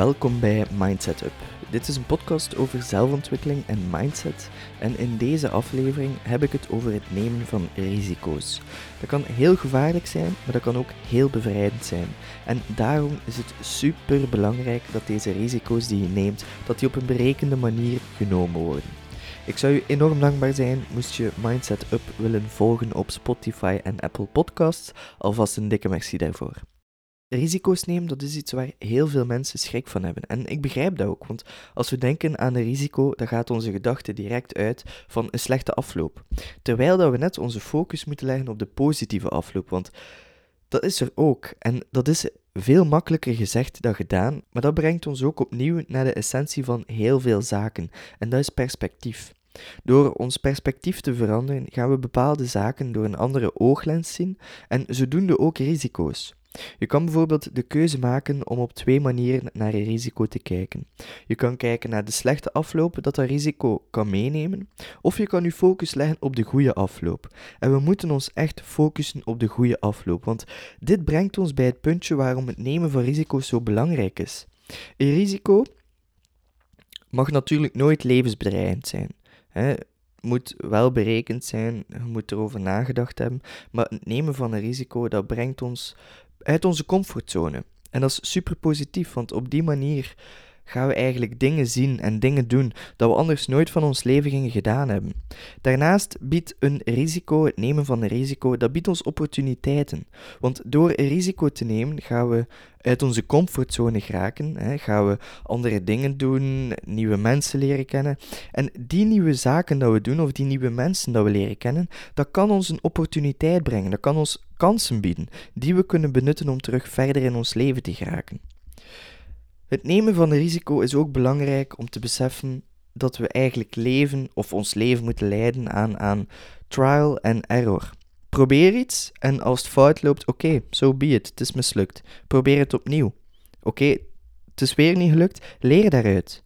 Welkom bij Mindset Up. Dit is een podcast over zelfontwikkeling en mindset. En in deze aflevering heb ik het over het nemen van risico's. Dat kan heel gevaarlijk zijn, maar dat kan ook heel bevrijdend zijn. En daarom is het super belangrijk dat deze risico's die je neemt, dat die op een berekende manier genomen worden. Ik zou je enorm dankbaar zijn moest je Mindset Up willen volgen op Spotify en Apple Podcasts. Alvast een dikke merci daarvoor. Risico's nemen, dat is iets waar heel veel mensen schrik van hebben. En ik begrijp dat ook, want als we denken aan een risico, dan gaat onze gedachte direct uit van een slechte afloop. Terwijl dat we net onze focus moeten leggen op de positieve afloop, want dat is er ook. En dat is veel makkelijker gezegd dan gedaan, maar dat brengt ons ook opnieuw naar de essentie van heel veel zaken, en dat is perspectief. Door ons perspectief te veranderen, gaan we bepaalde zaken door een andere ooglens zien en zodoende ook risico's. Je kan bijvoorbeeld de keuze maken om op twee manieren naar een risico te kijken. Je kan kijken naar de slechte afloop dat dat risico kan meenemen, of je kan je focus leggen op de goede afloop. En we moeten ons echt focussen op de goede afloop, want dit brengt ons bij het puntje waarom het nemen van risico's zo belangrijk is. Een risico mag natuurlijk nooit levensbedreigend zijn. Hè? moet wel berekend zijn, je moet erover nagedacht hebben, maar het nemen van een risico, dat brengt ons uit onze comfortzone. En dat is super positief, want op die manier gaan we eigenlijk dingen zien en dingen doen dat we anders nooit van ons leven gingen gedaan hebben. Daarnaast biedt een risico, het nemen van een risico, dat biedt ons opportuniteiten. Want door een risico te nemen gaan we uit onze comfortzone geraken, hè, gaan we andere dingen doen, nieuwe mensen leren kennen. En die nieuwe zaken dat we doen, of die nieuwe mensen dat we leren kennen, dat kan ons een opportuniteit brengen, dat kan ons kansen bieden, die we kunnen benutten om terug verder in ons leven te geraken. Het nemen van risico is ook belangrijk om te beseffen dat we eigenlijk leven of ons leven moeten leiden aan, aan trial and error. Probeer iets en als het fout loopt, oké, okay, so be het is mislukt. Probeer het opnieuw. Oké, het is weer niet gelukt, leer daaruit.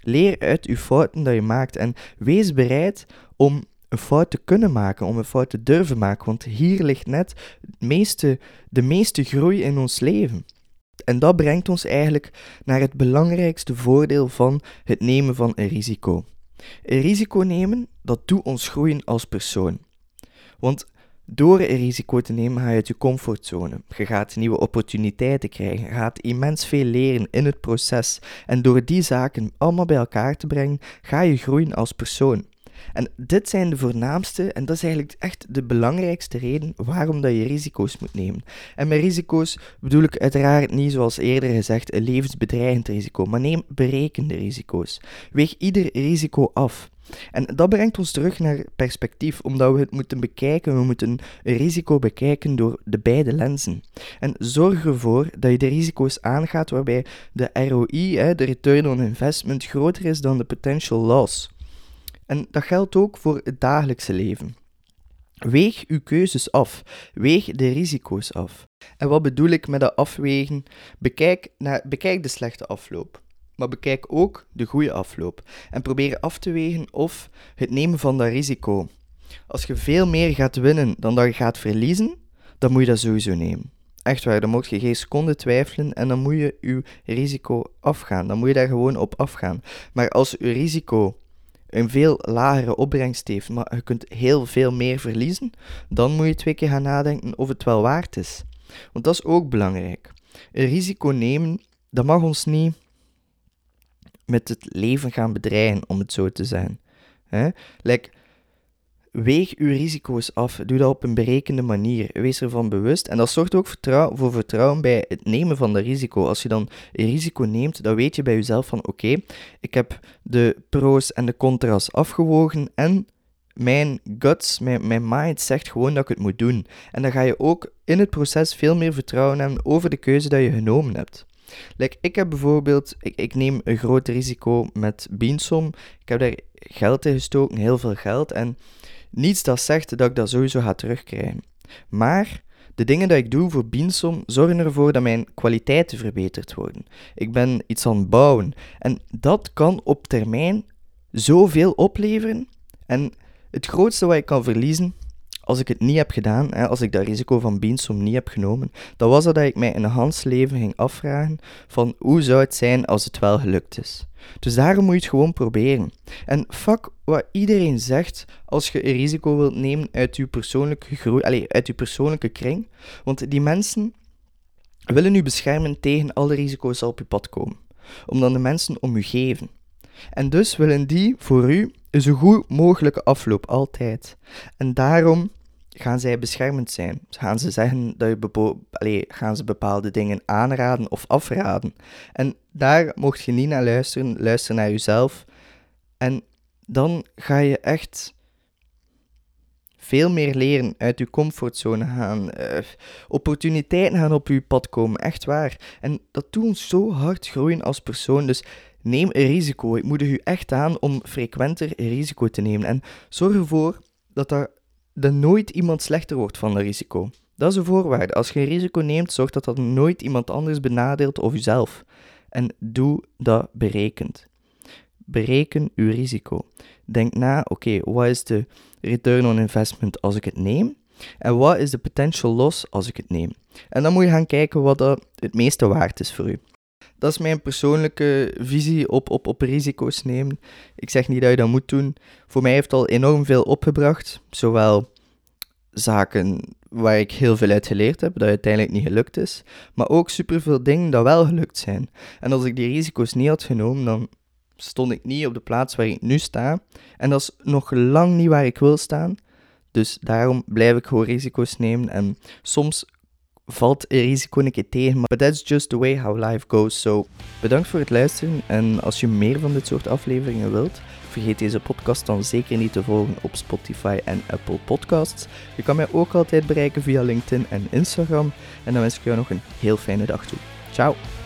Leer uit uw fouten dat je maakt en wees bereid om een fout te kunnen maken, om een fout te durven maken, want hier ligt net meeste, de meeste groei in ons leven. En dat brengt ons eigenlijk naar het belangrijkste voordeel van het nemen van een risico. Een risico nemen, dat doet ons groeien als persoon. Want door een risico te nemen ga je uit je comfortzone. Je gaat nieuwe opportuniteiten krijgen. Je gaat immens veel leren in het proces. En door die zaken allemaal bij elkaar te brengen, ga je groeien als persoon. En dit zijn de voornaamste, en dat is eigenlijk echt de belangrijkste reden waarom dat je risico's moet nemen. En met risico's bedoel ik uiteraard niet, zoals eerder gezegd, een levensbedreigend risico, maar neem berekende risico's. Weeg ieder risico af. En dat brengt ons terug naar perspectief, omdat we het moeten bekijken. We moeten een risico bekijken door de beide lenzen. En zorg ervoor dat je de risico's aangaat waarbij de ROI, de return on investment, groter is dan de potential loss. En dat geldt ook voor het dagelijkse leven. Weeg uw keuzes af. Weeg de risico's af. En wat bedoel ik met dat afwegen? Bekijk, bekijk de slechte afloop. Maar bekijk ook de goede afloop. En probeer af te wegen of het nemen van dat risico. Als je veel meer gaat winnen dan dat je gaat verliezen, dan moet je dat sowieso nemen. Echt waar, dan moet je geen seconde twijfelen en dan moet je je risico afgaan. Dan moet je daar gewoon op afgaan. Maar als je risico een veel lagere opbrengst heeft, maar je kunt heel veel meer verliezen, dan moet je twee keer gaan nadenken of het wel waard is. Want dat is ook belangrijk. Een risico nemen, dat mag ons niet met het leven gaan bedreigen, om het zo te zijn. Hè? Weeg uw risico's af. Doe dat op een berekende manier. Wees ervan bewust. En dat zorgt ook voor vertrouwen bij het nemen van de risico. Als je dan een risico neemt, dan weet je bij jezelf van oké, ik heb de pro's en de contra's afgewogen en mijn guts, mijn, mijn mind zegt gewoon dat ik het moet doen. En dan ga je ook in het proces veel meer vertrouwen hebben over de keuze dat je genomen hebt. Like, ik heb bijvoorbeeld, ik, ik neem een groot risico met Beansom. Ik heb daar geld in gestoken, heel veel geld. En niets dat zegt dat ik dat sowieso ga terugkrijgen. Maar de dingen die ik doe voor Beansom zorgen ervoor dat mijn kwaliteiten verbeterd worden. Ik ben iets aan het bouwen. En dat kan op termijn zoveel opleveren. En het grootste wat ik kan verliezen als ik het niet heb gedaan, hè, als ik dat risico van Beansom niet heb genomen, dan was dat dat ik mij in een Hans leven ging afvragen van hoe zou het zijn als het wel gelukt is. Dus daarom moet je het gewoon proberen. En fuck wat iedereen zegt als je een risico wilt nemen uit je persoonlijke groei, allez, uit je persoonlijke kring. Want die mensen willen u beschermen tegen alle risico's die op je pad komen. Omdat de mensen om u geven. En dus willen die voor u een zo goed mogelijke afloop altijd. En daarom gaan zij beschermend zijn. Gaan ze zeggen dat je ze bepaalde dingen aanraden of afraden. En daar mocht je niet naar luisteren. Luister naar jezelf. En dan ga je echt veel meer leren, uit je comfortzone gaan, uh, opportuniteiten gaan op je pad komen, echt waar. En dat doet ons zo hard groeien als persoon, dus neem een risico. Ik moedig u echt aan om frequenter risico te nemen en zorg ervoor dat er, dat nooit iemand slechter wordt van een risico. Dat is een voorwaarde. Als je een risico neemt, zorg dat dat nooit iemand anders benadeelt of jezelf. En doe dat berekend. Bereken uw risico. Denk na, oké, wat is de return on investment als ik het neem? En wat is de potential loss als ik het neem? En dan moet je gaan kijken wat dat het meeste waard is voor u. Dat is mijn persoonlijke visie op, op, op risico's nemen. Ik zeg niet dat je dat moet doen. Voor mij heeft het al enorm veel opgebracht. Zowel zaken waar ik heel veel uit geleerd heb, dat uiteindelijk niet gelukt is. Maar ook superveel dingen dat wel gelukt zijn. En als ik die risico's niet had genomen, dan stond ik niet op de plaats waar ik nu sta. En dat is nog lang niet waar ik wil staan. Dus daarom blijf ik gewoon risico's nemen. En soms valt risico een keer tegen, maar that's just the way how life goes. So, bedankt voor het luisteren. En als je meer van dit soort afleveringen wilt, vergeet deze podcast dan zeker niet te volgen op Spotify en Apple Podcasts. Je kan mij ook altijd bereiken via LinkedIn en Instagram. En dan wens ik jou nog een heel fijne dag toe. Ciao!